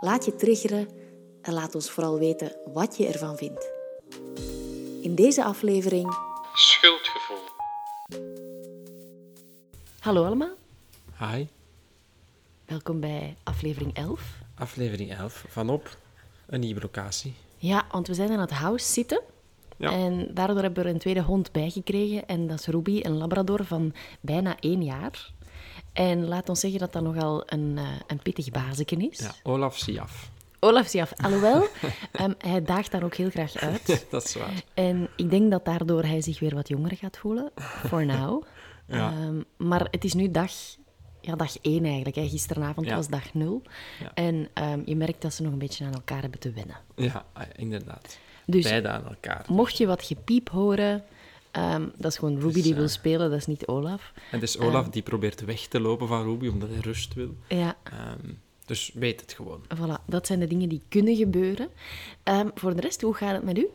laat je triggeren en laat ons vooral weten wat je ervan vindt. In deze aflevering Schuldgevoel. Hallo allemaal, Hi, welkom bij aflevering 11. aflevering 11 vanop een nieuwe locatie. Ja, want we zijn aan het house zitten. Ja. En daardoor hebben we er een tweede hond bijgekregen. En dat is Ruby, een labrador van bijna één jaar. En laat ons zeggen dat dat nogal een, eh, een pittig bazeken is. Ja, Olaf Siaf. Olaf Siaf, alhoewel, ehm, hij daagt daar ook heel graag uit. dat is waar. En ik denk dat daardoor hij zich weer wat jonger gaat voelen. For now. Ja. Ehm, maar het is nu dag, ja, dag één eigenlijk. Hè. Gisteravond Ja. was dag nul. Ja. En ehm, je merkt dat ze nog een beetje aan elkaar hebben te wennen. Ja, ah, inderdaad. Dus Beide aan elkaar. Mocht je wat gepiep horen, ehm, dat is gewoon Ruby Dus, die wil eh, spelen, dat is niet Olaf. En dus Olaf Ehm. die probeert weg te lopen van Ruby omdat hij rust wil. Ja, Ehm, dus weet het gewoon. voilà, dat zijn de dingen die kunnen gebeuren. Voor de rest, hoe gaat het met u?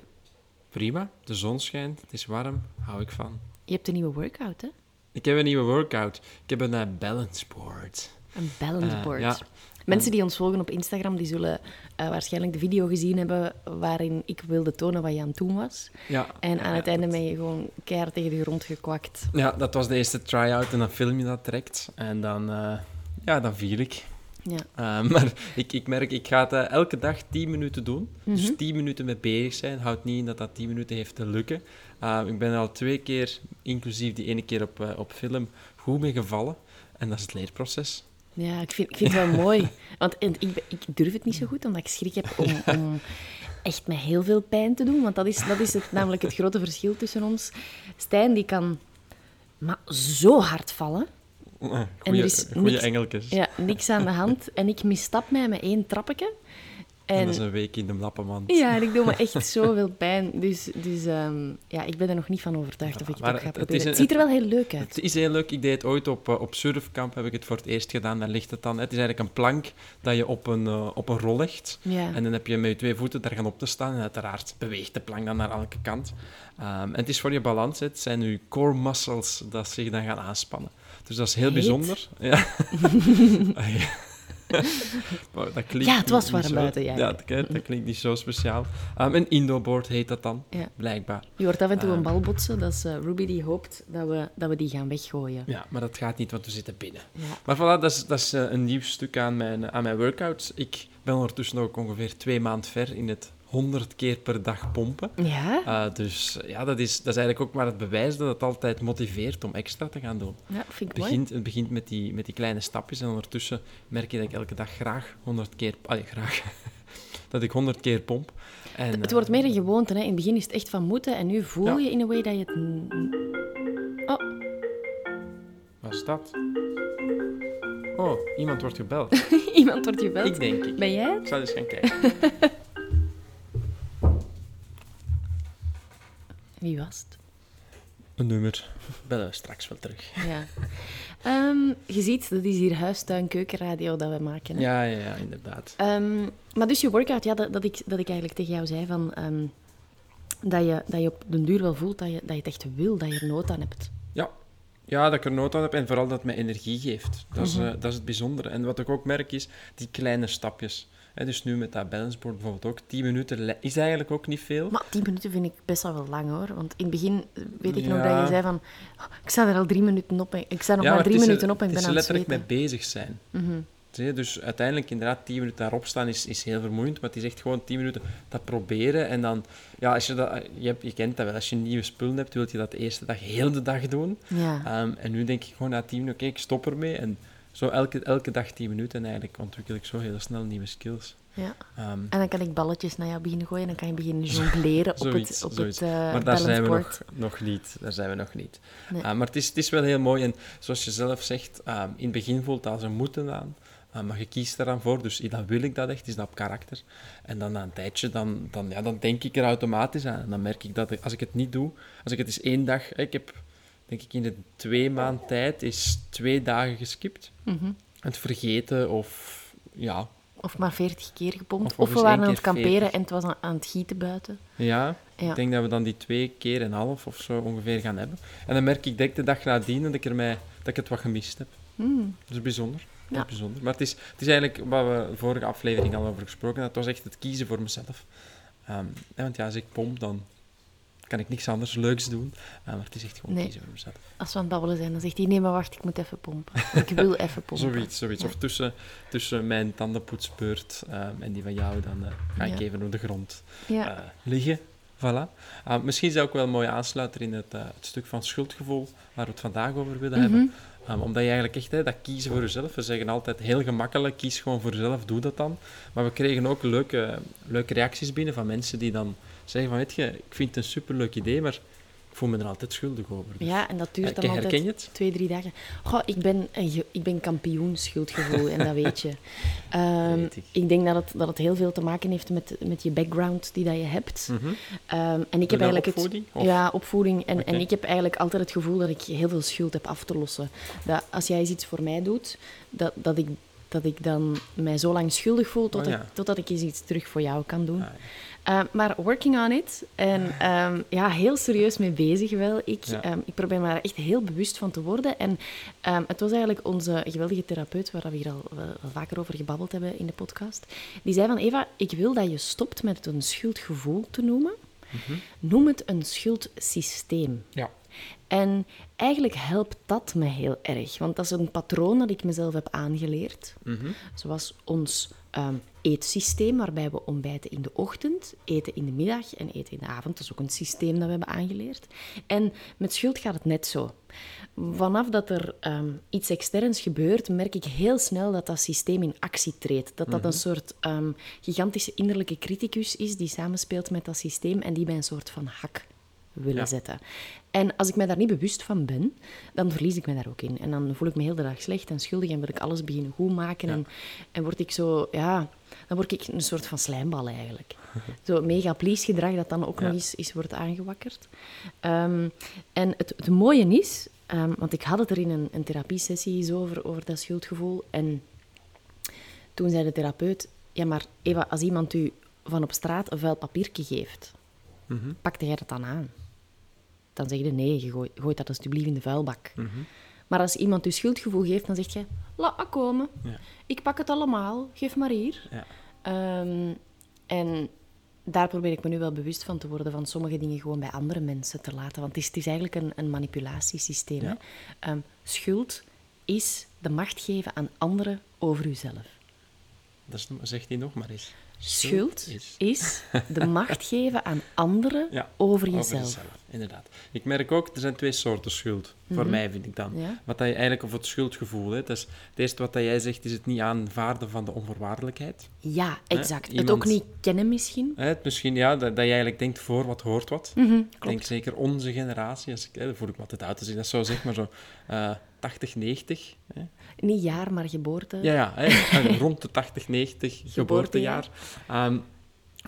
Prima, de zon schijnt, het is warm, hou ik van. Je hebt een nieuwe workout, hè? Ik heb een nieuwe workout. Ik heb een eh, balance board. Een balance Eh, board. ja. Mensen die ons volgen op Instagram, die zullen eh, waarschijnlijk de video gezien hebben waarin ik wilde tonen wat je aan het doen was. Ja, En aan ja, het einde ben je gewoon keihard tegen de grond gekwakt. Ja, dat was de eerste try-out en dan film je dat direct. En dan, eh, ja, dan viel ik. Ja. Uh, maar ik, ik merk, ik ga het eh, elke dag 10 minuten doen. Mhm. Dus 10 minuten mee bezig zijn. Houdt niet in dat dat 10 minuten heeft te lukken. Uh, ik ben er al twee keer, inclusief die ene keer op, eh, op film, goed mee gevallen. En dat is het leerproces. Ja, ik vind, ik vind het wel mooi. Want en ik, ik durf het niet zo goed, omdat ik schrik heb om, om echt met heel veel pijn te doen. Want dat is, dat is het, namelijk het grote verschil tussen ons. Stijn, die kan maar zo hard vallen. er Goeie, is niks- engeltjes. Ja, niks aan de hand. En ik misstap mij met één trappetje. En En, dat is een week in de lappenmand. ja, en ik doe me echt zoveel pijn. Dus, dus ehm, ja, ik ben er nog niet van overtuigd of ik het ook ga het proberen. Het, ziet er wel heel leuk uit. Het is heel leuk. Ik deed het ooit op, eh, op surfkamp, heb ik het voor het eerst gedaan. Daar ligt het dan. Het is eigenlijk een plank dat je op een, eh, op een rol legt. Ja. En dan heb je met je twee voeten daar gaan op te staan. En uiteraard beweegt de plank dan naar elke kant. Ehm, en het is voor je balans. Het zijn je core muscles dat zich dan gaan aanspannen. Dus dat is heel Heet? bijzonder. Ja. Maar dat klinkt Ja, het was warm buiten, ja. Ja, dat, dat klinkt niet zo speciaal. Ehm, een indoorboard heet dat dan, Ja. blijkbaar. Je hoort af en toe een Ehm. bal botsen. Dat is eh, Ruby die hoopt dat we, dat we die gaan weggooien. Ja, maar dat gaat niet, want we zitten binnen. Ja. Maar voilà, dat is, dat is eh, een nieuw stuk aan mijn, aan mijn workouts. Ik ben ondertussen ook ongeveer twee maanden ver in het 100 keer per dag pompen. Ja? Uh, dus ja, dat is, dat is eigenlijk ook maar het bewijs dat het altijd motiveert om extra te gaan doen. Ja, vind ik Het mooi. begint, het begint met, die, met die kleine stapjes en ondertussen merk je dat ik elke dag graag 100 keer... Allee, graag. dat ik 100 keer pomp. En, Het eh, wordt meer een gewoonte. Hè. In het begin is het echt van moeten en nu voel Ja. je in een way dat je het... Oh, Wat is dat? Oh, iemand wordt gebeld. iemand wordt gebeld. ik denk ik. Ben jij het? Ik zal eens gaan kijken. Wie was het? Een nummer. Bellen we straks wel terug. Ja. Ehm, je ziet, dat is hier huistuin keukenradio dat we maken. Hè. Ja, ja, ja, inderdaad. Ehm, maar dus je workout, ja, dat, dat, ik, dat ik eigenlijk tegen jou zei, van, ehm, dat, je, dat je op den duur wel voelt dat je, dat je het echt wil, dat je er nood aan hebt. Ja. ja, dat ik er nood aan heb en vooral dat het mij energie geeft. Dat, is, Mhm. eh, dat is het bijzondere. En wat ik ook merk is die kleine stapjes. Dus nu met dat balanceboard bijvoorbeeld ook, 10 minuten is eigenlijk ook niet veel. Maar tien minuten vind ik best wel lang hoor. Want in het begin eh, weet ik nog dat je zei van, "Oh, ik sta er al drie minuten op. En, ik sta nog ja, maar drie is minuten op en ik ben aan het letterlijk mee bezig zijn. Mhm. Dus uiteindelijk inderdaad 10 minuten daarop staan is, is heel vermoeiend, maar het is echt gewoon 10 minuten dat proberen. En dan, ja, als je, dat, je, hebt, je kent dat wel, als je nieuwe spullen hebt, wil je dat de eerste dag heel de dag doen. Ja. Ehm, en nu denk ik gewoon na 10 minuten, oké, ik stop ermee. En zo elke, elke dag 10 minuten en eigenlijk ontwikkel ik zo heel snel nieuwe skills. ja. Ehm, En dan kan ik balletjes naar jou beginnen gooien en dan kan je beginnen jongleren op Zoiets, het, op zoiets. het eh maar daar zijn we nog, nog niet. Daar zijn we nog niet. Nee. Ah, maar het is, het is wel heel mooi. En zoals je zelf zegt, ah, in het begin voelt het als een moeten aan. Uh, maar je kiest er dan voor, dus dan wil ik dat echt, is dat op karakter. En dan na een tijdje, dan, dan, ja, dan denk ik er automatisch aan. En dan merk ik dat ik, als ik het niet doe, als ik het eens één dag... Ik heb, denk ik, in de twee maand tijd is twee dagen geskipt. Mhm. Het vergeten of... Ja, Of maar veertig keer gepompt. Of we waren aan het kamperen 40. en het was aan, aan het gieten buiten. Ja, Ja. ik denk dat we dan die twee keer en een half of zo ongeveer gaan hebben. En dan merk ik de dag nadien dat ik, ermee, dat ik het wat gemist heb. Hmm. Dat is bijzonder. Dat Ja. is bijzonder. Maar het is, het is eigenlijk wat we de vorige aflevering al over gesproken hebben. Het was echt het kiezen voor mezelf. Ja, want ja, als ik pomp, dan kan ik niks anders leuks doen. Eh, maar het is echt gewoon Nee. kiezen voor mezelf. Als we aan het babbelen zijn, dan zegt hij, nee, maar wacht, ik moet even pompen. Ik wil even pompen. Zoiets, zoiets. Ja. Of tussen, tussen mijn tandenpoetsbeurt ehm, en die van jou, dan eh, ga ik Ja. even op de grond Ja. eh, liggen. Voilà. Ah, misschien is dat ook wel een mooie aansluiter in het, het stuk van schuldgevoel waar we het vandaag over willen hebben. Mhm. Um, omdat je eigenlijk echt hè, dat kiezen voor jezelf. We zeggen altijd heel gemakkelijk, kies gewoon voor jezelf, doe dat dan. Maar we kregen ook leuke, leuke reacties binnen van mensen die dan zeggen van, weet je, ik vind het een superleuk idee, maar ik voel me er altijd schuldig over. Dus, ja, en dat duurt eh, dan herken altijd je het? twee, drie dagen. Goh, ik ben, ik ben kampioen schuldgevoel en dat weet je. Weet ik. ik denk dat het, dat het heel veel te maken heeft met, met je background die dat je hebt. Mhm. Ehm, en ik heb eigenlijk opvoeding, het, of? ja, opvoeding. En, en ik heb eigenlijk altijd het gevoel dat ik heel veel schuld heb af te lossen. Dat als jij iets voor mij doet, dat, dat, ik, dat ik dan mij zo lang schuldig voel tot Oh, ja. ik, totdat ik eens iets terug voor jou kan doen. Ah, Uh, maar working on it. En ehm, ja, heel serieus mee bezig wel. Ik, Ja. ehm, ik probeer me daar echt heel bewust van te worden. En ehm, het was eigenlijk onze geweldige therapeut, waar we hier al wel, wel vaker over gebabbeld hebben in de podcast. Die zei van, Eva, ik wil dat je stopt met het een schuldgevoel te noemen. Noem het een schuldsysteem. ja. En eigenlijk helpt dat me heel erg. Want dat is een patroon dat ik mezelf heb aangeleerd. Mhm. Zoals ons eetsysteem, waarbij we ontbijten in de ochtend, eten in de middag en eten in de avond. Dat is ook een systeem dat we hebben aangeleerd. En met schuld gaat het net zo. Vanaf dat er ehm, iets externs gebeurt, merk ik heel snel dat dat systeem in actie treedt. Dat dat een soort ehm, gigantische innerlijke criticus is die samenspeelt met dat systeem en die mij een soort van hak willen Ja. zetten. En als ik mij daar niet bewust van ben, dan verlies ik me daar ook in. En dan voel ik me heel de dag slecht en schuldig en wil ik alles beginnen goed maken. En, en word ik zo, ja, dan word ik een soort van slijmbal eigenlijk. Zo mega please gedrag dat dan ook Ja. nog eens, eens wordt aangewakkerd. Ehm, en het, het mooie is, ehm, want ik had het er in een, een therapiesessie eens over, over dat schuldgevoel. En toen zei de therapeut, ja maar Eva, als iemand u van op straat een vuil papiertje geeft, Mhm. pakte jij dat dan aan? Dan zeg je nee, je gooit, gooit dat alsjeblieft in de vuilbak. Maar als iemand je schuldgevoel geeft, dan zeg je, laat komen. Ja. Ik pak het allemaal, geef maar hier. Ja. Ehm, en daar probeer ik me nu wel bewust van te worden, van sommige dingen gewoon bij andere mensen te laten. Want het is, het is eigenlijk een, een manipulatiesysteem. Ja. Hè? Ehm, schuld is de macht geven aan anderen over uzelf. Dat zegt hij nog maar eens. Schuld is... is de macht geven aan anderen Ja, over Over jezelf. inderdaad. Ik merk ook, er zijn twee soorten schuld. Voor mij vind ik dan. Mhm. Ja. Wat dat je eigenlijk, of het schuldgevoel, hè, dat is, het eerste wat dat jij zegt, is het niet aanvaarden van de onvoorwaardelijkheid. Ja, exact. Het Iemand- ook niet kennen misschien. Hè, het misschien, ja, dat, dat je eigenlijk denkt voor wat hoort wat. Mhm, Ik denk zeker onze generatie, als ik, hè, dat voel ik me altijd uit als ik dat zo zeg, maar zo eh 80, 90. Hè. Niet jaar, maar geboorte. Ja, ja hè, rond de 80, 90 geboortejaar. Ehm,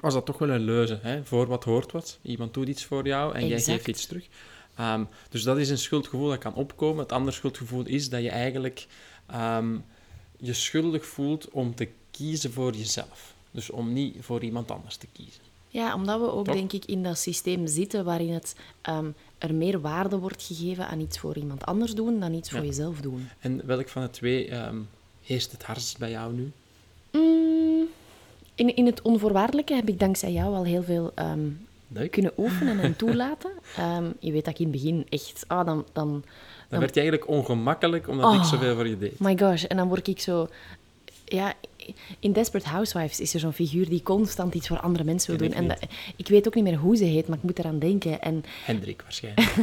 was dat toch wel een leuze. Hè? Voor wat hoort wat. Iemand doet iets voor jou en jij geeft iets terug. Ehm, dus dat is een schuldgevoel dat kan opkomen. Het andere schuldgevoel is dat je eigenlijk ehm, je schuldig voelt om te kiezen voor jezelf. Dus om niet voor iemand anders te kiezen. Ja, omdat we ook, denk ik, in dat systeem zitten waarin het ehm, er meer waarde wordt gegeven aan iets voor iemand anders doen dan iets voor Ja. jezelf doen. En welk van de twee ehm heerst het hardst bij jou nu? Mm, in, in het onvoorwaardelijke heb ik dankzij jou al heel veel ehm, kunnen oefenen en toelaten. Je weet dat ik in het begin echt... Ah, dan, dan, Dan werd je eigenlijk ongemakkelijk omdat ik Oh. zoveel voor je deed. My gosh, en dan word ik zo... Ja, in Desperate Housewives is er zo'n figuur die constant iets voor andere mensen wil doen. ik En dat- ik weet ook niet meer hoe ze heet, maar ik moet eraan denken. En Hendrik waarschijnlijk.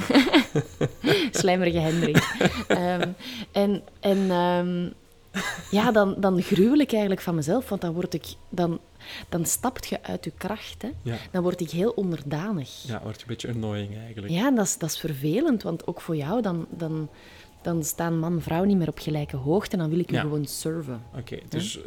slijmerige Hendrik. Ehm, en en ehm, ja, dan, dan gruwel ik eigenlijk van mezelf, want dan, word ik, dan, dan stapt je uit je kracht. Hè? Ja. Dan word ik heel onderdanig. Ja, wordt een beetje annoying eigenlijk. Ja, en dat is, dat is vervelend, want ook voor jou, dan, dan, dan staan man en vrouw niet meer op gelijke hoogte en dan wil ik u Ja. gewoon serven. Oké, dus eh,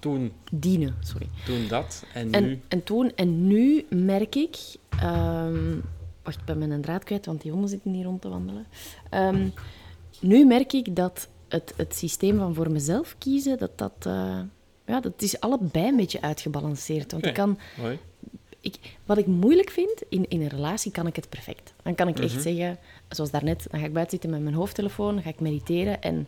toen, Dienen, sorry. toen dat en nu... En, en toen, en nu merk ik... ehm, wacht, ik ben mijn draad kwijt, want die honden zitten hier rond te wandelen. Ehm, nu merk ik dat het, het systeem van voor mezelf kiezen, dat dat... eh, ja, dat is allebei een beetje uitgebalanceerd. Want ik kan... Hoi. Ik, wat ik moeilijk vind, in, in een relatie kan ik het perfect. Dan kan ik Mhm. echt zeggen, zoals daarnet, dan ga ik buiten zitten met mijn hoofdtelefoon, dan ga ik mediteren en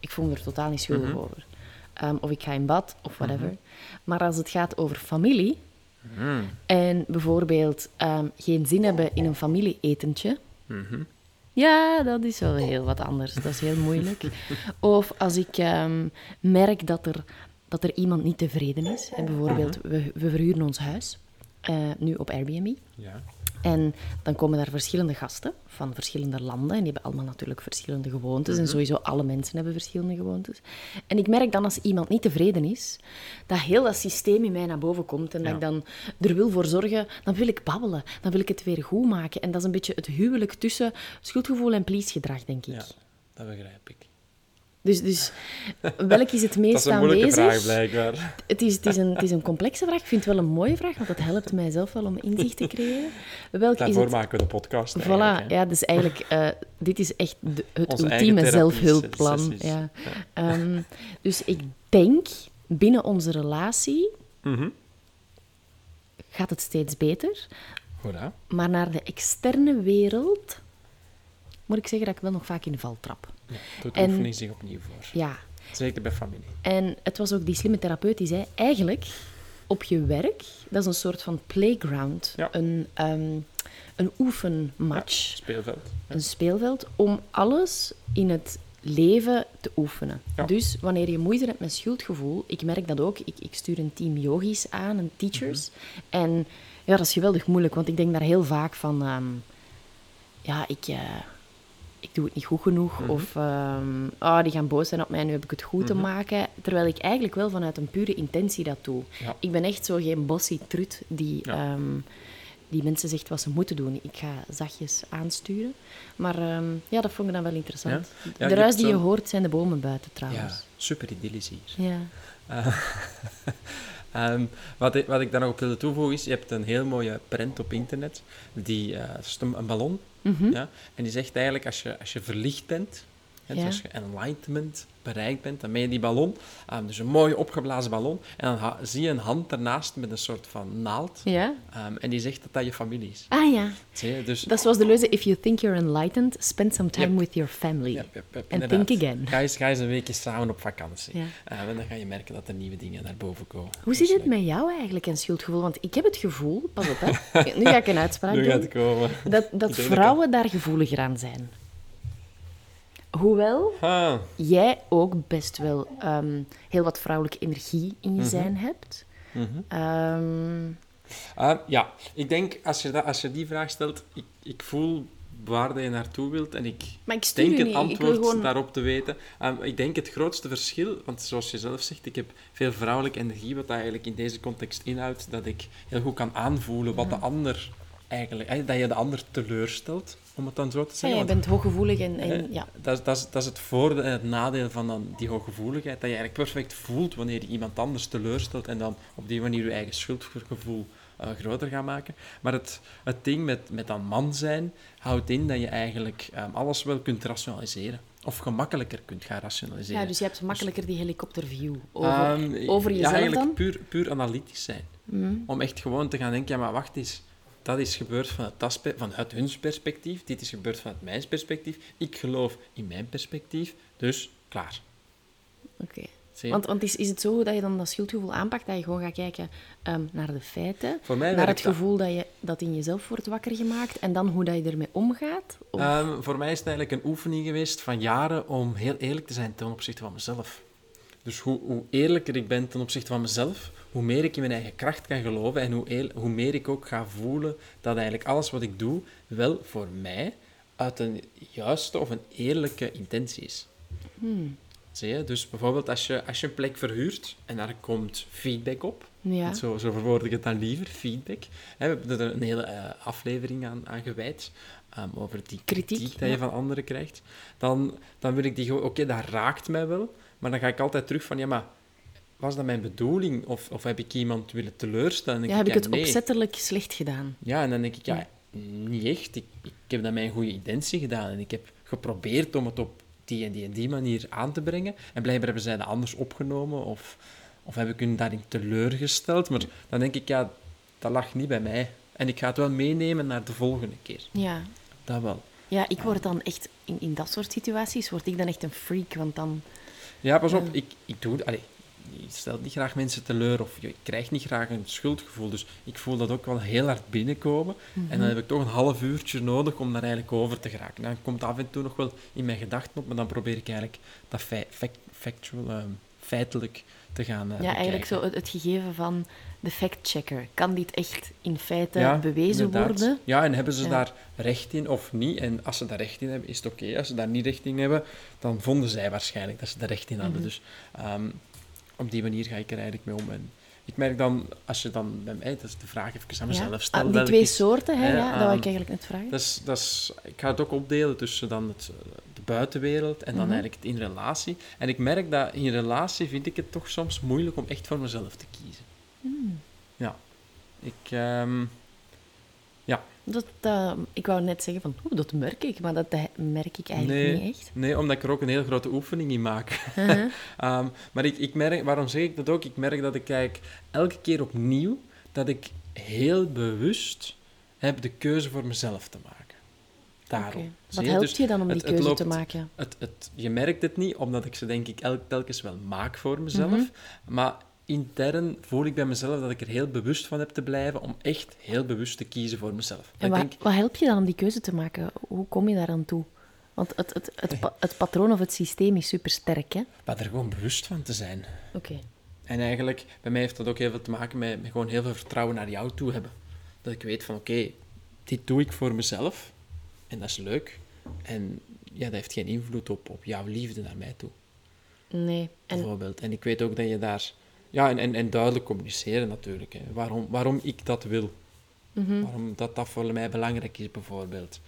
ik voel me er totaal niet schuldig Mhm. over. Ehm, of ik ga in bad, of whatever. Maar als het gaat over familie, en bijvoorbeeld ehm, geen zin hebben in een familieetentje, Mhm. ja, dat is wel heel wat anders. Dat is heel moeilijk. Of als ik ehm, merk dat er, dat er iemand niet tevreden is. En bijvoorbeeld, we, we verhuren ons huis, eh, nu op Airbnb. Ja. En dan komen daar verschillende gasten van verschillende landen. En die hebben allemaal natuurlijk verschillende gewoontes. En sowieso alle mensen hebben verschillende gewoontes. En ik merk dan als iemand niet tevreden is, dat heel dat systeem in mij naar boven komt. En dat ik dan er wil voor zorgen, dan wil ik babbelen. Dan wil ik het weer goed maken. En dat is een beetje het huwelijk tussen schuldgevoel en please-gedrag, denk ik. ja, dat begrijp ik. Dus, dus welk is het Dat meest is een moeilijke aanwezig? vraag, blijkbaar. Het is, het, is een, het is een complexe vraag. Ik vind het wel een mooie vraag, want dat helpt mij zelf wel om inzicht te creëren. Welk is Daarvoor het... maken we de podcast Voilà, ja, dus eigenlijk, eh, dit is echt de- het Onze ultieme zelfhulpplan. Ja. Ehm, dus ik denk, binnen onze relatie Mhm. gaat het steeds beter. Hoera. Maar naar de externe wereld moet ik zeggen dat ik wel nog vaak in de val trap. Ja, doet de En- oefening zich opnieuw voor. Ja, Zeker bij familie. en het was ook die slimme therapeut die zei, eigenlijk op je werk, dat is een soort van playground, Ja. een, ehm, een oefenmatch. Speelveld. een speelveld om alles in het leven te oefenen. Dus wanneer je moeite hebt met schuldgevoel, ik merk dat ook, ik, ik stuur een team yogis aan, een teachers. Mhm. En ja, dat is geweldig moeilijk, want ik denk daar heel vaak van, ehm, ja, ik, eh, ik doe het niet goed genoeg, Mhm. of ah, die gaan boos zijn op mij, nu heb ik het goed te maken. Terwijl ik eigenlijk wel vanuit een pure intentie dat doe. Ja. Ik ben echt zo geen bossy trut die... Ja. ehm, die mensen zegt wat ze moeten doen. Ik ga zachtjes aansturen. Maar ehm, ja, dat vond ik dan wel interessant. Ja, de ruis die je hoort zijn de bomen buiten Ja, trouwens. super idyllisch hier. Ja. Wat, ik, wat ik daar nog op wilde toevoegen is, je hebt een heel mooie print op internet, die is een, een Mhm. ja, en die zegt eigenlijk, als je, als je verlicht bent, dus Ja. als je enlightenment bereikt bent, dan ben je die ballon, ehm, dus een mooie opgeblazen ballon, en dan zie je een hand ernaast met een soort van naald, ja? ehm, en die zegt dat dat je familie is. Ah ja. Zie je? Dus, Dat is zoals de leuze, if you think you're enlightened, spend some time Yep. with your family. Yep, yep, yep, And think again. Ga eens, ga eens een weekje samen op vakantie. Ja. Ehm, en dan ga je merken dat er nieuwe dingen naar boven komen. Hoe zit het met jou eigenlijk en schuldgevoel? Want ik heb het gevoel, pas op hè, nu ga ik een uitspraak doen, dat, dat vrouwen daar gevoeliger aan zijn. Hoewel jij ook best wel ehm, heel wat vrouwelijke energie in Mhm. je zijn hebt. Ehm, Ah, ja, ik denk als je, dat, als je die vraag stelt, ik, ik voel waar dat je naartoe wilt en ik Maar ik stuur denk een antwoord gewoon- daarop te weten. Ehm, ik denk het grootste verschil, want zoals je zelf zegt, ik heb veel vrouwelijke energie, wat dat eigenlijk in deze context inhoudt, dat ik heel goed kan aanvoelen wat de ander eigenlijk, dat je de ander teleurstelt, om het dan zo te ja, zeggen. jij Want, bent hooggevoelig en, en eh, ja. dat, is- dat, is, dat is het voordeel en het nadeel van dan die hooggevoeligheid, dat je eigenlijk perfect voelt wanneer je iemand anders teleurstelt en dan op die manier je eigen schuldgevoel eh, groter gaat maken. Maar het, het ding met, met dan man zijn houdt in dat je eigenlijk ehm, alles wel kunt rationaliseren. Of gemakkelijker kunt gaan rationaliseren. ja, dus je hebt makkelijker die helikopterview over, Ehm, over ja, jezelf eigenlijk dan. Puur, puur analytisch zijn. Mhm. Om echt gewoon te gaan denken, ja maar wacht eens, dat is gebeurd vanuit, vanuit hun perspectief, dit is gebeurd vanuit mijn perspectief, ik geloof in mijn perspectief, dus klaar. Oké. Want, want is, is het zo dat je dan dat schuldgevoel aanpakt, dat je gewoon gaat kijken ehm, naar de feiten, naar het gevoel dat je dat in jezelf wordt wakker gemaakt en dan hoe dat je ermee omgaat? Of- Ehm, voor mij is het eigenlijk een oefening geweest van jaren om heel eerlijk te zijn ten opzichte van mezelf. Dus hoe, hoe eerlijker ik ben ten opzichte van mezelf, hoe meer ik in mijn eigen kracht kan geloven en hoe, eel- hoe meer ik ook ga voelen dat eigenlijk alles wat ik doe wel voor mij uit een juiste of een eerlijke intentie is. Zie je? Dus bijvoorbeeld als je, als je een plek verhuurt en daar komt feedback op, Ja. zo, zo verwoord ik het dan liever, feedback. Hè, we hebben er een hele eh, aflevering aan, aan gewijd, ehm, over die kritiek, Kritiek, dat je van anderen krijgt. Dan, dan wil ik die gewoon, oké, dat raakt mij wel, maar dan ga ik altijd terug van, ja, maar was dat mijn bedoeling? Of, of heb ik iemand willen teleurstellen? En Ja, heb ik het nee. opzettelijk slecht gedaan? Ja, en dan denk ik, ja, Ja. niet echt. Ik, ik heb dat een goede intentie gedaan. En ik heb geprobeerd om het op die en die en die manier aan te brengen. En blijkbaar hebben zij dat anders opgenomen. Of, of heb ik hun daarin teleurgesteld. Maar dan denk ik, ja, dat lag niet bij mij. En ik ga het wel meenemen naar de volgende keer. Ja. Dat wel. Ja, ik word dan echt... In, in dat soort situaties word ik dan echt een freak, want dan... Ja, pas op. Ik, ik doe... Allee, je stelt niet graag mensen teleur. Of je krijgt niet graag een schuldgevoel. Dus ik voel dat ook wel heel hard binnenkomen. En dan heb ik toch een half uurtje nodig om daar eigenlijk over te geraken. Dan komt af en toe nog wel in mijn gedachten op, maar dan probeer ik eigenlijk dat fact- factual, ehm, feitelijk te gaan eh, Ja, eigenlijk zo het, het gegeven van de fact-checker. Kan dit echt in feite Ja, bewezen inderdaad. worden? Ja, en hebben ze Ja. daar recht in of niet? En als ze daar recht in hebben, is het oké. Als ze daar niet recht in hebben, dan vonden zij waarschijnlijk dat ze daar recht in hadden. Mhm. Dus ehm, op die manier ga ik er eigenlijk mee om. En ik merk dan, als je dan bij mij, dat is de vraag even aan mezelf Ja. stelt. Ah, die twee soorten, hè, ja, dat wou ik ehm, eigenlijk net vragen. Dat is, dat is, ik ga het ook opdelen tussen dan het, de buitenwereld en dan Mhm. eigenlijk het in relatie. En ik merk dat in relatie vind ik het toch soms moeilijk om echt voor mezelf te kiezen. Hmm. Ja. Ik, ehm, Dat, eh, ik wou net zeggen van, oeh, dat merk ik, maar dat merk ik eigenlijk Nee. niet echt. nee, omdat ik er ook een hele grote oefening in maak. Ehm, maar ik, ik merk, waarom zeg ik dat ook? Ik merk dat ik eigenlijk elke keer opnieuw dat ik heel bewust heb de keuze voor mezelf te maken. Daarom. Wat helpt Dus je dan om die het- het keuze loopt- te maken? het, het, je merkt het niet, omdat ik ze denk ik elk, telkens wel maak voor mezelf. Mhm. Maar intern voel ik bij mezelf dat ik er heel bewust van heb te blijven om echt heel bewust te kiezen voor mezelf. En wat, denk, wat helpt je dan om die keuze te maken? Hoe kom je daar aan toe? Want het, het, het, pa- het patroon of het systeem is super sterk, hè? maar er gewoon bewust van te zijn. Oké. En eigenlijk, bij mij heeft dat ook heel veel te maken met, met gewoon heel veel vertrouwen naar jou toe hebben. Dat ik weet van, oké, dit doe ik voor mezelf. En dat is leuk. En ja, dat heeft geen invloed op, op jouw liefde naar mij toe, Nee. En, bijvoorbeeld. En ik weet ook dat je daar... Ja, en, en, en duidelijk communiceren natuurlijk. Hè. Waarom, waarom ik dat wil. Mhm. Waarom dat, dat voor mij belangrijk is, bijvoorbeeld.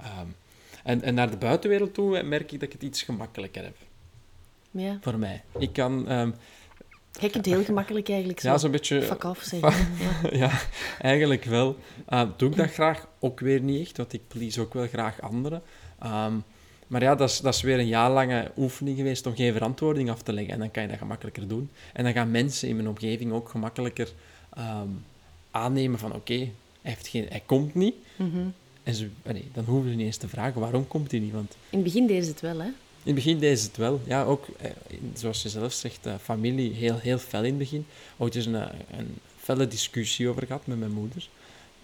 Ehm, en, en naar de buitenwereld toe merk ik dat ik het iets gemakkelijker heb. ja. Voor mij. Ik kan... ehm, Je kunt heel gemakkelijk eigenlijk zo ja, zo'n beetje... fuck off zeggen. Ja. ja, eigenlijk wel. Uh, doe ik dat graag? Ook weer niet echt, want ik please ook wel graag anderen. Ehm, maar ja, dat is, dat is weer een jaarlange oefening geweest om geen verantwoording af te leggen. En dan kan je dat gemakkelijker doen. En dan gaan mensen in mijn omgeving ook gemakkelijker ehm, aannemen van oké, hij, heeft geen- hij komt niet. Mhm. En ze, nee, dan hoeven ze niet eens te vragen waarom komt hij niet. Want In het begin deden ze het wel, hè? in het begin deed ze het wel. Ja, ook, eh, zoals je zelf zegt, eh, familie heel, heel fel in het begin. Ooit eens een, eh, een felle discussie over gehad met mijn moeder.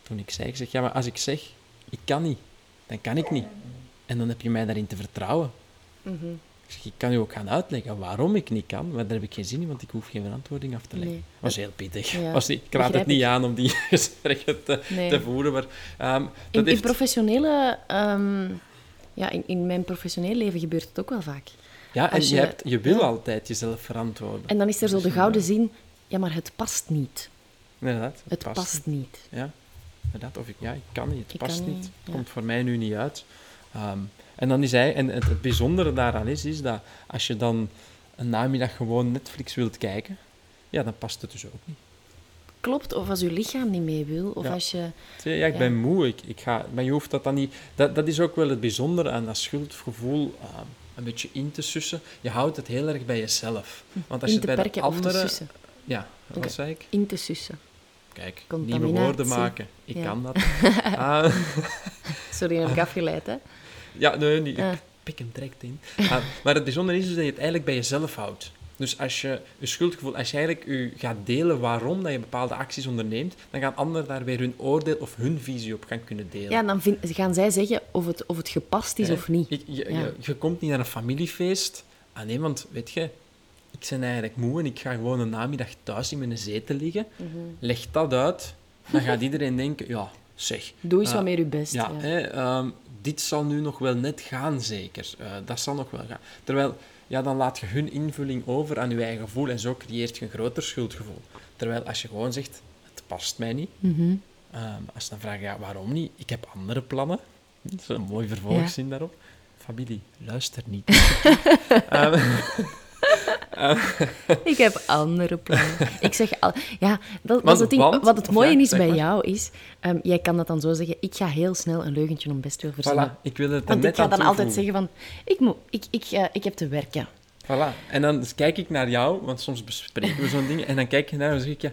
Toen ik zei, ik zeg, ja, maar als ik zeg, ik kan niet, dan kan ik niet. En dan heb je mij daarin te vertrouwen. Mhm. Ik zeg, ik kan u ook gaan uitleggen waarom ik niet kan, maar daar heb ik geen zin in, want ik hoef geen verantwoording af te leggen. Nee. was heel pittig. Ja, Was ik raad het niet ik. aan om die gesprekken te, Nee. te voeren, maar ehm, dat In, professionele... ehm, ja, in, in mijn professioneel leven gebeurt het ook wel vaak. Ja, en je, je- hebt, je wil ja. altijd jezelf verantwoorden. En dan is er zo de gouden zin... Ja, maar het past niet. Inderdaad. Het past, niet. Ja, inderdaad. Of ik, ja, ik kan niet, het Ik past niet. niet, Het ja. komt voor mij nu niet uit. Ehm, en dan is hij, en het, het bijzondere daaraan is, is dat als je dan een namiddag gewoon Netflix wilt kijken, ja, dan past het dus ook niet. Klopt, of als je lichaam niet mee wil, of Ja. als je... Ja, ik Ja. ben moe, ik, ik ga, maar je hoeft dat dan niet... Dat, dat is ook wel het bijzondere aan dat schuldgevoel ehm, een beetje in te sussen. Je houdt het heel erg bij jezelf. Want als in je het bij de sussen. Ja, wat zei ik? In te sussen. Kijk, nieuwe woorden maken. Ik Ja. kan dat. Ah, Sorry, heb ik afgeleid, hè? Ja, nee, niet. Ah. Ik pik hem direct in. Ah, maar het bijzondere is dus dat je het eigenlijk bij jezelf houdt. Dus als je je schuldgevoel, als je eigenlijk je gaat delen waarom dat je bepaalde acties onderneemt, dan gaan anderen daar weer hun oordeel of hun visie op gaan kunnen delen. Ja, dan vind- gaan zij zeggen of het, of het gepast is of niet. Ik- je, Ja. je, je komt niet naar een familiefeest. Ah nee, want weet je, ik ben eigenlijk moe en ik ga gewoon een namiddag thuis in mijn zetel liggen. Mhm. Leg dat uit, dan gaat iedereen denken, ja, zeg, Doe eens wat meer je best. Ja, ja. Hè, ehm, dit zal nu nog wel net gaan, zeker. Eh, dat zal nog wel gaan. Terwijl ja, dan laat je hun invulling over aan je eigen gevoel en zo creëert je een groter schuldgevoel. Terwijl als je gewoon zegt, het past mij niet, Mhm. Ehm, als ze dan vragen, ja, waarom niet? Ik heb andere plannen. Dat is een mooi vervolgzin daarop. Familie, luister niet. Ik heb andere plannen. Ik zeg al, ja, dat, het ding. want- Wat het mooie ja, is bij maar. jou is, ehm, jij kan dat dan zo zeggen. Ik ga heel snel een leugentje om best wel verzinnen. voilà, ik wil het Want net ik ga dan altijd zeggen van, ik, moet, ik, ik, eh, ik heb te werken. Voilà. En dan kijk ik naar jou, want soms bespreken we zo'n ding, en dan kijk je naar en zeg ik, ja,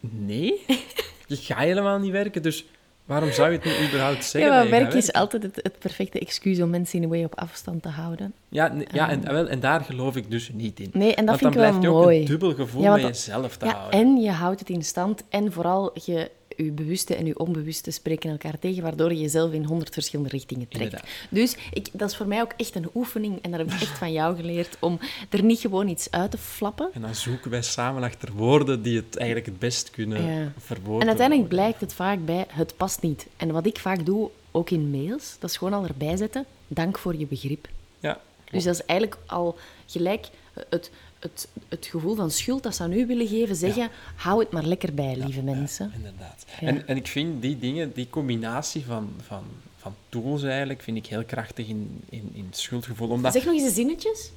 nee, je gaat helemaal niet werken, dus waarom zou je het niet überhaupt zeggen? Ja, maar werk is altijd het, het perfecte excuus om mensen in een way op afstand te houden. Ja, nee, ja en, wel, en daar geloof ik dus niet in. Nee, en dat want vind dan ik wel blijft je ook mooi. een dubbel gevoel Ja, want met dat- jezelf te Ja, houden. en je houdt het in stand en vooral je, je bewuste en je onbewuste spreken elkaar tegen, waardoor je jezelf in honderd verschillende richtingen trekt. Inderdaad. Dus ik, dat is voor mij ook echt een oefening en dat heb ik echt van jou geleerd, om er niet gewoon iets uit te flappen. En dan zoeken wij samen achter woorden die het eigenlijk het best kunnen Ja. verwoorden. En uiteindelijk blijkt het vaak bij, het past niet. En wat ik vaak doe, ook in mails, dat is gewoon al erbij zetten, dank voor je begrip. Ja, Dus dat is eigenlijk al gelijk het, het, het gevoel van schuld dat ze aan u willen geven, zeggen, hou het maar lekker bij, lieve mensen. inderdaad. En, en ik vind die dingen, die combinatie van, van, van tools eigenlijk, vind ik heel krachtig in, in, in het schuldgevoel. Omdat... Zeg nog eens de zinnetjes.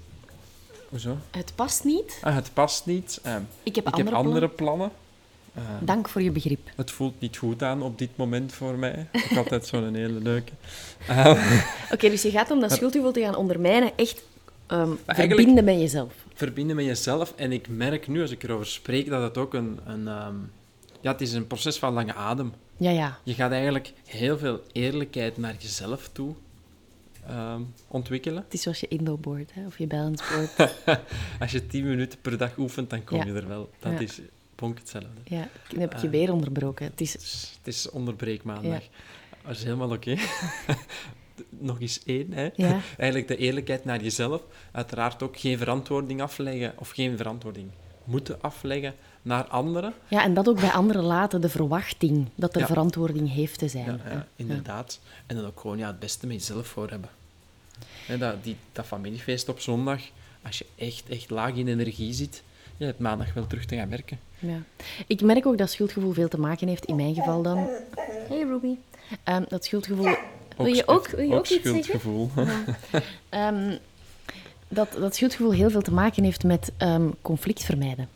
Hoezo? Het past niet. Ah, het past niet. ehm, Ik heb ik andere, heb andere plannen. plannen. Ehm, Dank voor je begrip. het voelt niet goed aan op dit moment voor mij. Ik altijd zo'n hele leuke. Oké, dus je gaat om dat schuldgevoel te gaan ondermijnen, echt ehm, verbinden met jezelf. Verbinden met jezelf. En ik merk nu, als ik erover spreek, dat het ook een... een ehm, ja, het is een proces van lange adem. Ja, ja. Je gaat eigenlijk heel veel eerlijkheid naar jezelf toe ehm, ontwikkelen. Het is zoals je Indo-board, hè, of je balance-board. Als je tien minuten per dag oefent, dan kom Ja. je er wel. Dat Ja. is bonk hetzelfde. ja, nu heb ik je Ah. weer onderbroken. Het is... Het is, het is onderbreekmaandag. Dat is helemaal oké. Nog eens één, hè. Ja. Eigenlijk de eerlijkheid naar jezelf. Uiteraard ook geen verantwoording afleggen, of geen verantwoording moeten afleggen naar anderen. Ja, en dat ook bij anderen laten, de verwachting dat er Ja. verantwoording heeft te zijn. Ja, inderdaad. En dan ook gewoon ja, het beste met jezelf voor hebben. Hè, dat, die, dat familiefeest op zondag, als je echt, echt laag in energie zit, je hebt maandag wel terug te gaan werken. Ja. Ik merk ook dat schuldgevoel veel te maken heeft, in mijn geval dan... Hey Ruby. Ehm, dat schuldgevoel... Wil je ook, wil je ook, iets zeggen? schuldgevoel. Ehm, dat, dat schuldgevoel heel veel te maken heeft met ehm, conflict vermijden.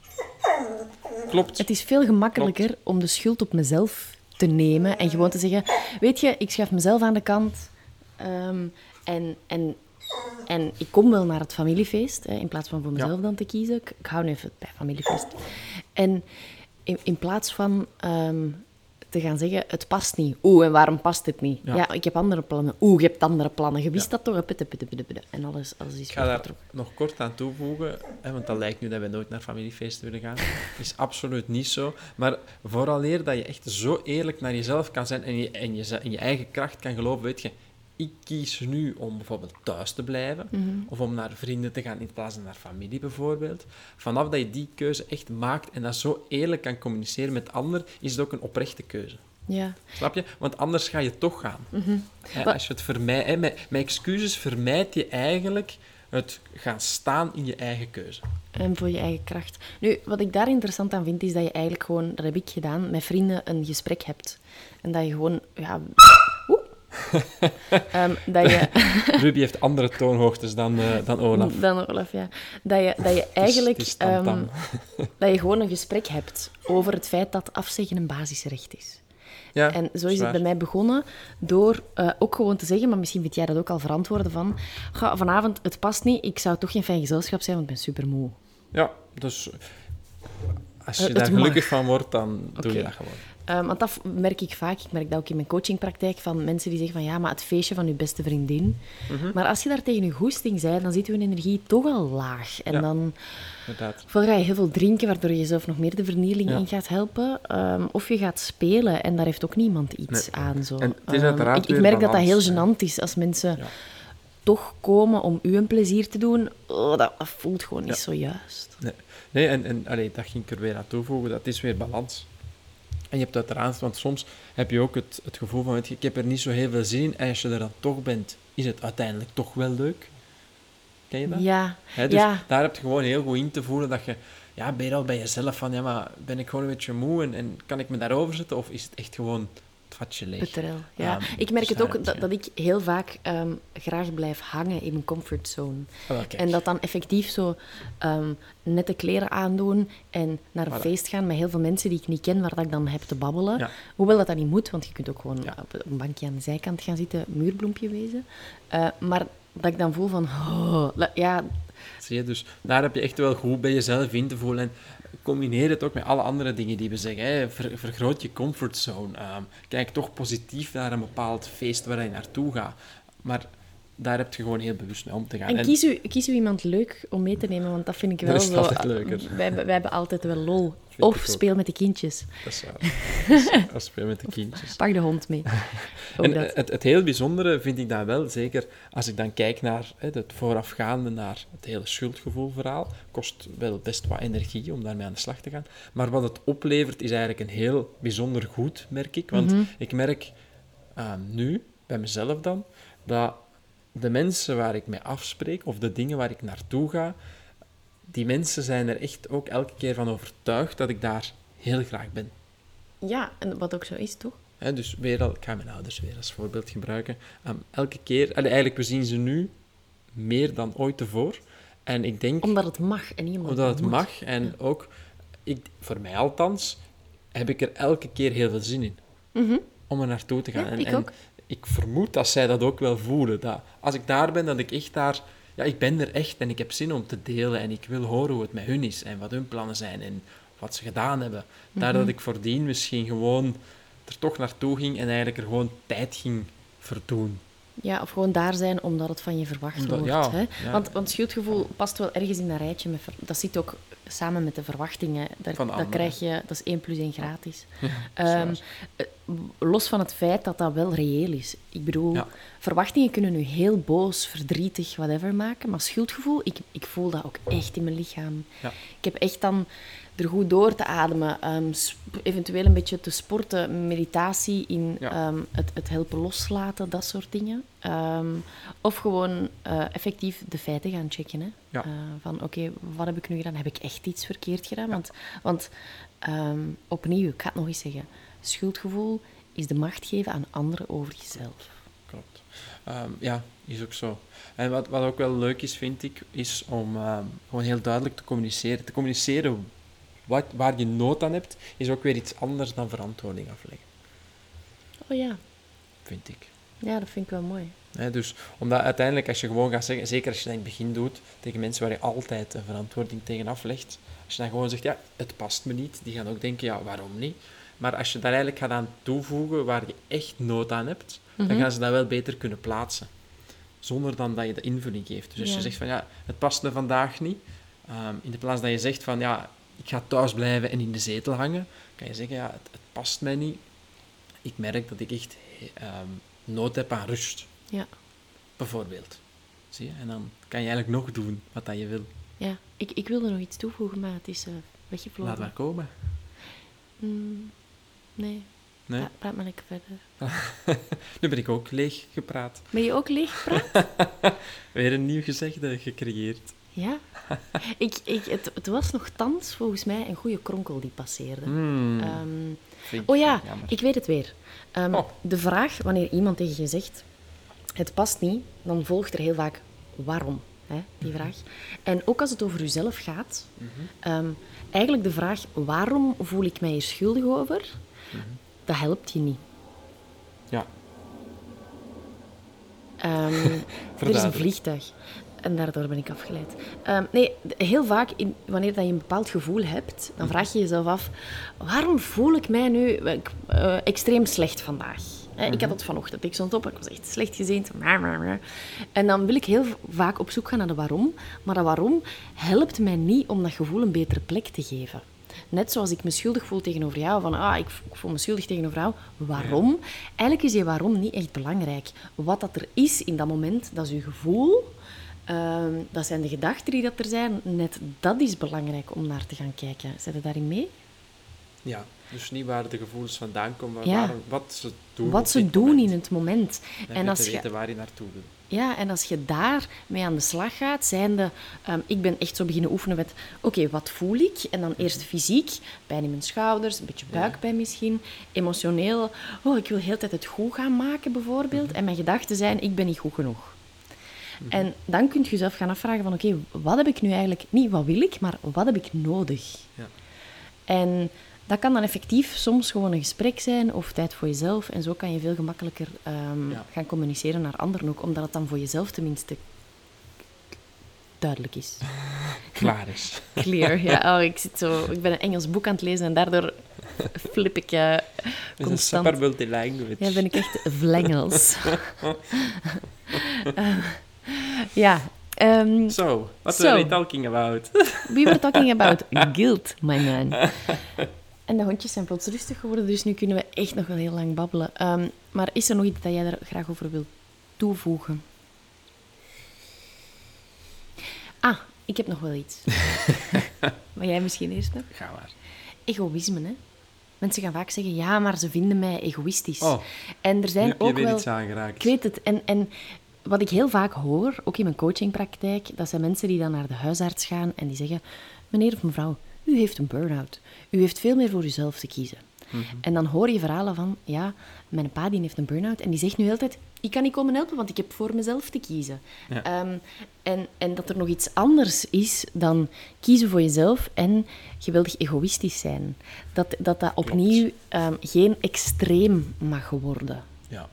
Klopt. Het is veel gemakkelijker om de schuld op mezelf te nemen en gewoon te zeggen: Weet je, ik schuif mezelf aan de kant ehm, en, en, en ik kom wel naar het familiefeest hè, in plaats van voor mezelf dan te kiezen. Ik, ik hou nu even bij familiefeest. En in, in plaats van te gaan zeggen: Het past niet. Oeh, en waarom past het niet? Ja, Ja. ik heb andere plannen. Oeh, je hebt andere plannen. Je wist dat toch? Putte, putte, putte, putte. En alles, alles is Ik ga daar vertrokken. nog kort aan toevoegen, hè, want dat lijkt nu dat we nooit naar familiefeesten willen gaan. is absoluut niet zo. Maar vooraleer dat je echt zo eerlijk naar jezelf kan zijn en je, en je, in je eigen kracht kan geloven, weet je, ik kies nu om bijvoorbeeld thuis te blijven, of om naar vrienden te gaan in plaats van naar familie bijvoorbeeld. Vanaf dat je die keuze echt maakt en dat zo eerlijk kan communiceren met anderen, is het ook een oprechte keuze. Ja. Snap je? Want anders ga je toch gaan. Maar- als je het vermijdt, hè, met, met excuses vermijd je eigenlijk het gaan staan in je eigen keuze. En voor je eigen kracht. Nu, wat ik daar interessant aan vind, is dat je eigenlijk gewoon, dat heb ik gedaan, met vrienden een gesprek hebt. En dat je gewoon, ja... Ehm, dat je... Ruby heeft andere toonhoogtes dan, eh, dan Olaf. Dan Olaf, ja. Dat je, dat je eigenlijk... Het is, het is tam-tam. ehm, dat je gewoon een gesprek hebt over het feit dat afzeggen een basisrecht is. ja, En zo is het bij mij begonnen door eh, ook gewoon te zeggen, maar misschien vind jij dat ook al verantwoorden van, ga, vanavond, het past niet, ik zou toch geen fijn gezelschap zijn, want ik ben super moe. Ja, dus als je Eh, het daar mag. gelukkig van wordt, dan doe je dat gewoon. Um, want dat merk ik vaak. Ik merk dat ook in mijn coachingpraktijk van mensen die zeggen van ja, maar het feestje van je beste vriendin. Mhm. Maar als je daar tegen je goesting zei, dan zit je energie toch al laag. En Ja. dan ga je heel veel drinken, waardoor je jezelf nog meer de vernieling Ja. in gaat helpen. um, of je gaat spelen en daar heeft ook niemand iets Nee. aan. Zo. En het is Um, uiteraard ik, ik merk dat dat heel gênant is als mensen Ja. toch komen om u een plezier te doen. Oh, dat, dat voelt gewoon niet zo juist. Nee, nee en, en allee, dat ging ik er weer aan toevoegen. Dat is weer balans. En je hebt uiteraard, want soms heb je ook het, het gevoel van, ik heb er niet zo heel veel zin in. En als je er dan toch bent, is het uiteindelijk toch wel leuk. Ken je dat? Ja, dus ja. daar heb je gewoon heel goed in te voelen dat je... Ja, ben je al bij jezelf van... Ja, maar ben ik gewoon een beetje moe en, en kan ik me daarover zetten? Of is het echt gewoon vatje? Petrel, ja. Ik merk het ook dat, dat ik heel vaak ehm, graag blijf hangen in mijn comfortzone. Ah. En dat dan effectief zo ehm, nette kleren aandoen en naar een Voilà. feest gaan met heel veel mensen die ik niet ken, waar dat ik dan heb te babbelen. Ja. Hoewel dat dat niet moet, want je kunt ook gewoon Ja. op een bankje aan de zijkant gaan zitten, muurbloempje wezen. Eh, maar dat ik dan voel van, oh, ja, Zie je, dus daar heb je echt wel goed bij jezelf in te voelen. En combineer het ook met alle andere dingen die we zeggen. Hè. Ver- vergroot je comfortzone. Ehm, kijk toch positief naar een bepaald feest waar je naartoe gaat. Maar daar heb je gewoon heel bewust mee om te gaan. En kies u, kies u iemand leuk om mee te nemen, want dat vind ik Dat wel is zo... altijd leuker. Wij, wij hebben altijd wel lol. Of speel met de kindjes. Dat is waar. Dat Als speel met de kindjes. Pak de hond mee. En dat. het, het heel bijzondere vind ik dan wel, zeker als ik dan kijk naar hè, het voorafgaande, naar het hele schuldgevoelverhaal, kost wel best wat energie om daarmee aan de slag te gaan. Maar wat het oplevert is eigenlijk een heel bijzonder goed, merk ik. Want ik merk ah, nu, bij mezelf dan, dat de mensen waar ik mee afspreek, of de dingen waar ik naartoe ga, die mensen zijn er echt ook elke keer van overtuigd dat ik daar heel graag ben. Ja, en wat ook zo is, toch? Dus weer al, ik ga mijn ouders weer als voorbeeld gebruiken. Ehm, elke keer, allee, eigenlijk, we zien ze nu meer dan ooit tevoren. En ik denk, Omdat het mag en niet omdat, het moet. mag, en ook, ik, voor mij althans, heb ik er elke keer heel veel zin in. Mhm. Om er naartoe te gaan. Ja, en, ik en ook. Ik vermoed dat zij dat ook wel voelen. Dat als ik daar ben, dat ik echt daar... Ja, ik ben er echt en ik heb zin om te delen en ik wil horen hoe het met hun is en wat hun plannen zijn en wat ze gedaan hebben. Daar Mhm. dat ik voordien misschien gewoon er toch naartoe ging en eigenlijk er gewoon tijd ging verdoen. Ja, of gewoon daar zijn omdat het van je verwacht Omdat- wordt. ja, hè? ja. Want, want schuldgevoel past wel ergens in dat rijtje. Met dat zit ook samen met de verwachtingen. Daar, dat krijg je, dat is 1 plus 1 gratis. Ehm, eh, los van het feit dat dat wel reëel is. Ik bedoel, Ja. verwachtingen kunnen nu heel boos, verdrietig, whatever maken. Maar schuldgevoel, ik, ik voel dat ook echt in mijn lichaam. Ja. Ik heb echt dan er goed door te ademen, ehm, eventueel een beetje te sporten, meditatie in Ja. ehm, het, het helpen loslaten, dat soort dingen. Ehm, of gewoon eh, effectief de feiten gaan checken. Hè? Ja. Eh, van oké, wat heb ik nu gedaan? Heb ik echt iets verkeerd gedaan? Want, want opnieuw, ik ga het nog eens zeggen. Schuldgevoel is de macht geven aan anderen over jezelf. Klopt. Ehm, ja, is ook zo. En wat, wat ook wel leuk is, vind ik, is om ehm, gewoon heel duidelijk te communiceren. Te communiceren wat, waar je nood aan hebt, is ook weer iets anders dan verantwoording afleggen, Oh ja, vind ik. ja dat vind ik wel mooi. Dus omdat uiteindelijk, als je gewoon gaat zeggen, zeker als je dat in het begin doet, tegen mensen waar je altijd een verantwoording tegen aflegt, als je dan gewoon zegt, ja, het past me niet, die gaan ook denken, ja, waarom niet? Maar als je daar eigenlijk gaat aan toevoegen waar je echt nood aan hebt, dan gaan ze dat wel beter kunnen plaatsen. Zonder dan dat je de invulling geeft. Dus als Ja. je zegt van, ja, het past me vandaag niet, ehm, in de plaats dat je zegt van, ja, ik ga thuis blijven en in de zetel hangen, kan je zeggen, ja, het, het past mij niet. Ik merk dat ik echt ehm, nood heb aan rust Ja, bijvoorbeeld. Zie je? En dan kan je eigenlijk nog doen wat dat je wil. ja. Ik, ik wilde nog iets toevoegen, maar het is eh weggevlogen. Laat maar komen. Mm, nee, Nee? Pra- praat maar lekker verder. Nu ben ik ook leeg gepraat. Ben je ook leeg gepraat? Weer een nieuw gezegde gecreëerd. ja. Ik, ik, het, het was nog thans volgens mij een goede kronkel die passeerde. Hmm, Ehm, oh ja, ik weet het weer. Ehm, Oh. De vraag, wanneer iemand tegen je zegt, het past niet, dan volgt er heel vaak waarom, hè, die Mhm. vraag. En ook als het over jezelf gaat, ehm, eigenlijk de vraag waarom voel ik mij hier schuldig over, Mhm. dat helpt je niet. Ja, Ehm, er is een vliegtuig. En daardoor ben ik afgeleid. Ehm, nee, heel vaak, in, wanneer dat je een bepaald gevoel hebt, dan vraag je jezelf af... Waarom voel ik mij nu eh, extreem slecht vandaag? Ik had het vanochtend. Ik stond op ik was echt slecht gezind. En dan wil ik heel vaak op zoek gaan naar de waarom. Maar dat waarom helpt mij niet om dat gevoel een betere plek te geven. Net zoals ik me schuldig voel tegenover jou, van ah, ik, voel me schuldig tegenover jou. Waarom? Eigenlijk is je waarom niet echt belangrijk. Wat dat er is in dat moment, dat is je gevoel. Ehm, dat zijn de gedachten die dat er zijn. Net dat is belangrijk om naar te gaan kijken. Zijn je daarin mee? Ja, dus niet waar de gevoelens vandaan komen, maar Ja. waar- wat ze doen. Wat ze doen moment. in het moment. En, En als je, weten waar je naartoe wil. Ja, en als je daar mee aan de slag gaat, zijnde... ehm, ik ben echt zo beginnen oefenen met... Oké, wat voel ik? En dan eerst fysiek. Pijn in mijn schouders, een beetje buikpijn misschien. Emotioneel. Oh, ik wil de hele tijd het goed gaan maken, bijvoorbeeld. En mijn gedachten zijn, ik ben niet goed genoeg. En dan kun je jezelf gaan afvragen van... Oké, wat heb ik nu eigenlijk... Niet wat wil ik, maar wat heb ik nodig? Ja. En dat kan dan effectief soms gewoon een gesprek zijn of tijd voor jezelf. En zo kan je veel gemakkelijker ehm, Ja. gaan communiceren naar anderen ook, omdat het dan voor jezelf tenminste duidelijk is. Klaar is. Clear. Ja, oh, ik, zit zo, ik ben een Engels boek aan het lezen en daardoor flip ik eh, Het is een constant. super multilanguage. Ja, ben ik echt vlengels. Eh, ja. ehm, So, what So. are we talking about? We were talking about guilt, my man. En de hondjes zijn plots rustig geworden, dus nu kunnen we echt nog wel heel lang babbelen. Ehm, maar is er nog iets dat jij er graag over wilt toevoegen? Ah, ik heb nog wel iets. maar jij misschien eerst nog? Ga maar. Egoïsme, hè? Mensen gaan vaak zeggen, ja, maar ze vinden mij egoïstisch. Oh, en er zijn je ook wel... iets aangeraakt. Ik weet het. En, en wat ik heel vaak hoor, ook in mijn coachingpraktijk, dat zijn mensen die dan naar de huisarts gaan en die zeggen: Meneer of mevrouw, u heeft een burn-out. U heeft veel meer voor uzelf te kiezen. Mhm. En dan hoor je verhalen van: Ja, mijn pa die heeft een burn-out en die zegt nu altijd: Ik kan niet komen helpen, want ik heb voor mezelf te kiezen. Ja. Ehm, en, en dat er nog iets anders is dan kiezen voor jezelf en geweldig egoïstisch zijn. Dat dat, dat opnieuw ehm, geen extreem mag worden. Ja,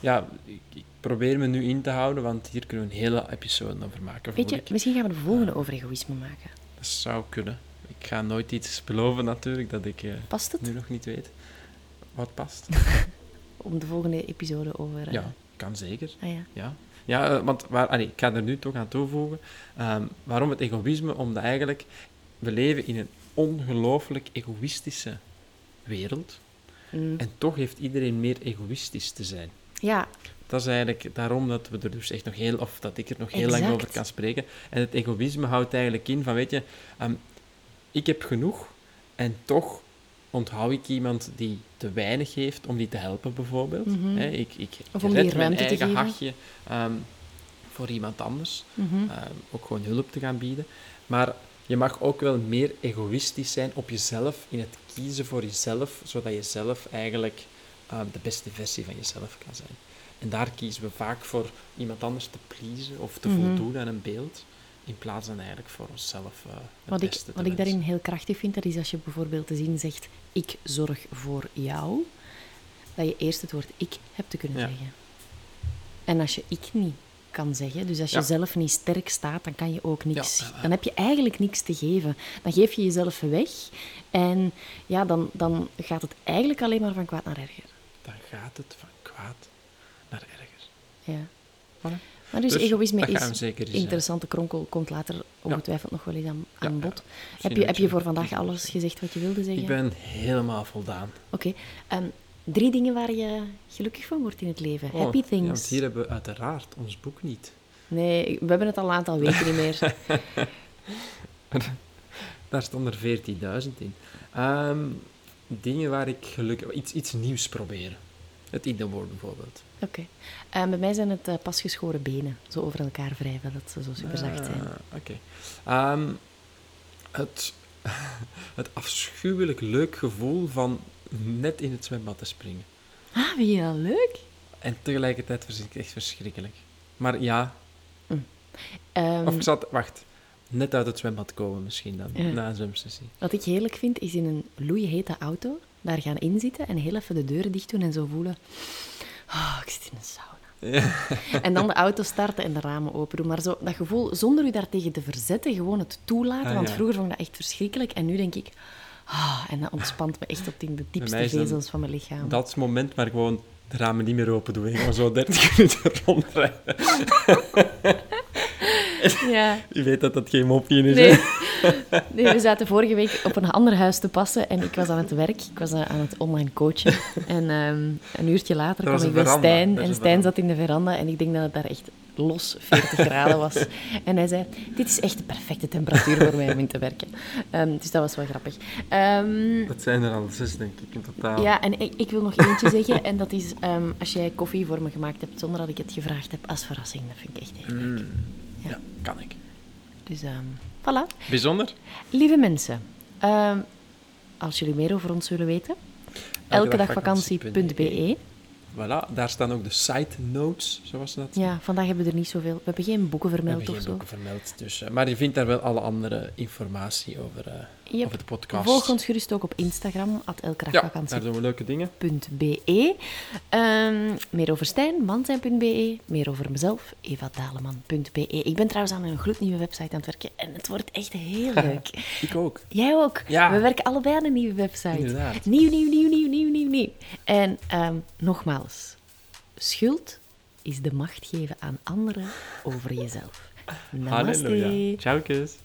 ja ik, ik probeer me nu in te houden, want hier kunnen we een hele episode over maken. Weet je, ik. misschien gaan we de volgende over egoïsme maken. Dat zou kunnen. Ik ga nooit iets beloven natuurlijk dat ik eh, Past het? nu nog niet weet. Wat past? Om de volgende episode over... eh, Ja, kan zeker. Ah ja. Ja, ja eh, want waar, allee, ik ga er nu toch aan toevoegen. Ehm, waarom het egoïsme? Omdat eigenlijk we leven in een ongelooflijk egoïstische wereld. Mm. En toch heeft iedereen meer egoïstisch te zijn. Ja, Dat is eigenlijk daarom dat we er dus echt nog heel, of dat ik er nog heel lang over kan spreken. En het egoïsme houdt eigenlijk in van, weet je, ehm, ik heb genoeg en toch onthoud ik iemand die te weinig heeft om die te helpen, bijvoorbeeld. Mhm. Ik, ik Of om red die mijn eigen hachje ehm, voor iemand anders. mhm. Ehm, ook gewoon hulp te gaan bieden. Maar je mag ook wel meer egoïstisch zijn op jezelf, in het kiezen voor jezelf, zodat je zelf eigenlijk ehm, de beste versie van jezelf kan zijn. En daar kiezen we vaak voor iemand anders te pleasen of te Mhm. voldoen aan een beeld, in plaats dan eigenlijk voor onszelf eh het wat ik, wat ik daarin heel krachtig vind, dat is als je bijvoorbeeld te zien zegt, ik zorg voor jou, dat je eerst het woord ik hebt te kunnen Ja. zeggen. En als je ik niet kan zeggen, dus als je Ja. zelf niet sterk staat, dan kan je ook niks. Ja. Dan heb je eigenlijk niks te geven. Dan geef je jezelf weg en ja, dan, dan gaat het eigenlijk alleen maar van kwaad naar erger. Dan gaat het van kwaad naar erger. Ja. Voilà. Maar dus, Dus egoïsme is zeker eh, interessante kronkel, komt later ongetwijfeld nog wel eens aan, bod. Heb, je, heb je voor vandaag alles gezegd wat je wilde zeggen? Ik ben helemaal voldaan. Oké. Ehm, drie dingen waar je gelukkig van wordt in het leven. Oh, Happy Ja, things. want hier hebben we uiteraard ons boek niet. Nee, we hebben het al een aantal weken niet meer. Daar stond er 14.000 in. Ehm, dingen waar ik gelukkig... Iets, iets nieuws proberen. Het Indo-woord bijvoorbeeld. Oké. Ehm, bij mij zijn het eh, pasgeschoren benen. Zo over elkaar wrijven, dat ze zo super zacht zijn. Ah, Oké. Ehm, het, het afschuwelijk leuk gevoel van net in het zwembad te springen. Ah, vind je dat leuk? En tegelijkertijd vind ik het echt verschrikkelijk. Maar ja, Ehm, of ik zat... Wacht. Net uit het zwembad komen misschien dan, na een zwemsessie. Wat ik heerlijk vind, is in een loeihete auto daar gaan inzitten en heel even de deuren dicht doen en zo voelen... Oh, ik zit in een sauna. En dan de auto starten en de ramen open doen. Maar zo, dat gevoel, zonder u daartegen te verzetten, gewoon het toelaten. Ah, want ja. vroeger vond ik dat echt verschrikkelijk. En nu denk ik... Ah, en dat ontspant me echt op de diepste vezels van mijn lichaam. Dat is het moment waar ik gewoon de ramen niet meer open doe. En gewoon zo 30 minuten rondrijden. Ja. Je weet dat dat geen mopje is, Nee. hè? nee, we zaten vorige week op een ander huis te passen en ik was aan het werk. Ik was eh, aan het online coachen. En ehm, een uurtje later Er kwam ik bij veranda. Stijn en Stijn zat in de veranda en ik denk dat het daar echt los 40 graden was. En hij zei, dit is echt de perfecte temperatuur voor mij om in te werken. Ehm, dus dat was wel grappig. Ehm, Dat zijn er al zes, denk ik, in totaal. ja, en ik, ik wil nog eentje zeggen. En dat is als jij koffie voor me gemaakt hebt zonder dat ik het gevraagd heb als verrassing. Dat vind ik echt heel leuk. Ja, kan ik. Dus voilà. Bijzonder. Lieve mensen, ehm, als jullie meer over ons willen weten, elkedagvakantie.be. Voilà, daar staan ook de site notes, zoals dat Ja, vandaag hebben we er niet zoveel. We hebben geen boeken We vermeld hebben of geen zo. boeken vermeld. Dus, eh, maar je vindt daar wel alle andere informatie over, eh, Yep. de podcast. Volg ons gerust ook op Instagram, at Ja, daar doen we leuke dingen. Ehm, meer over Stijn, mansijn.be. Meer over mezelf, evadaleman.be. Ik ben trouwens aan een gloednieuwe website aan het werken en het wordt echt heel leuk. Ik ook. Jij ook? Ja. We werken allebei aan een nieuwe website. Inderdaad. Nieuw, nieuw, nieuw, nieuw, nieuw, nieuw, nieuw. En ehm, nogmaals, schuld is de macht geven aan anderen over jezelf. Namaste. Halleluja. Ciao, kus.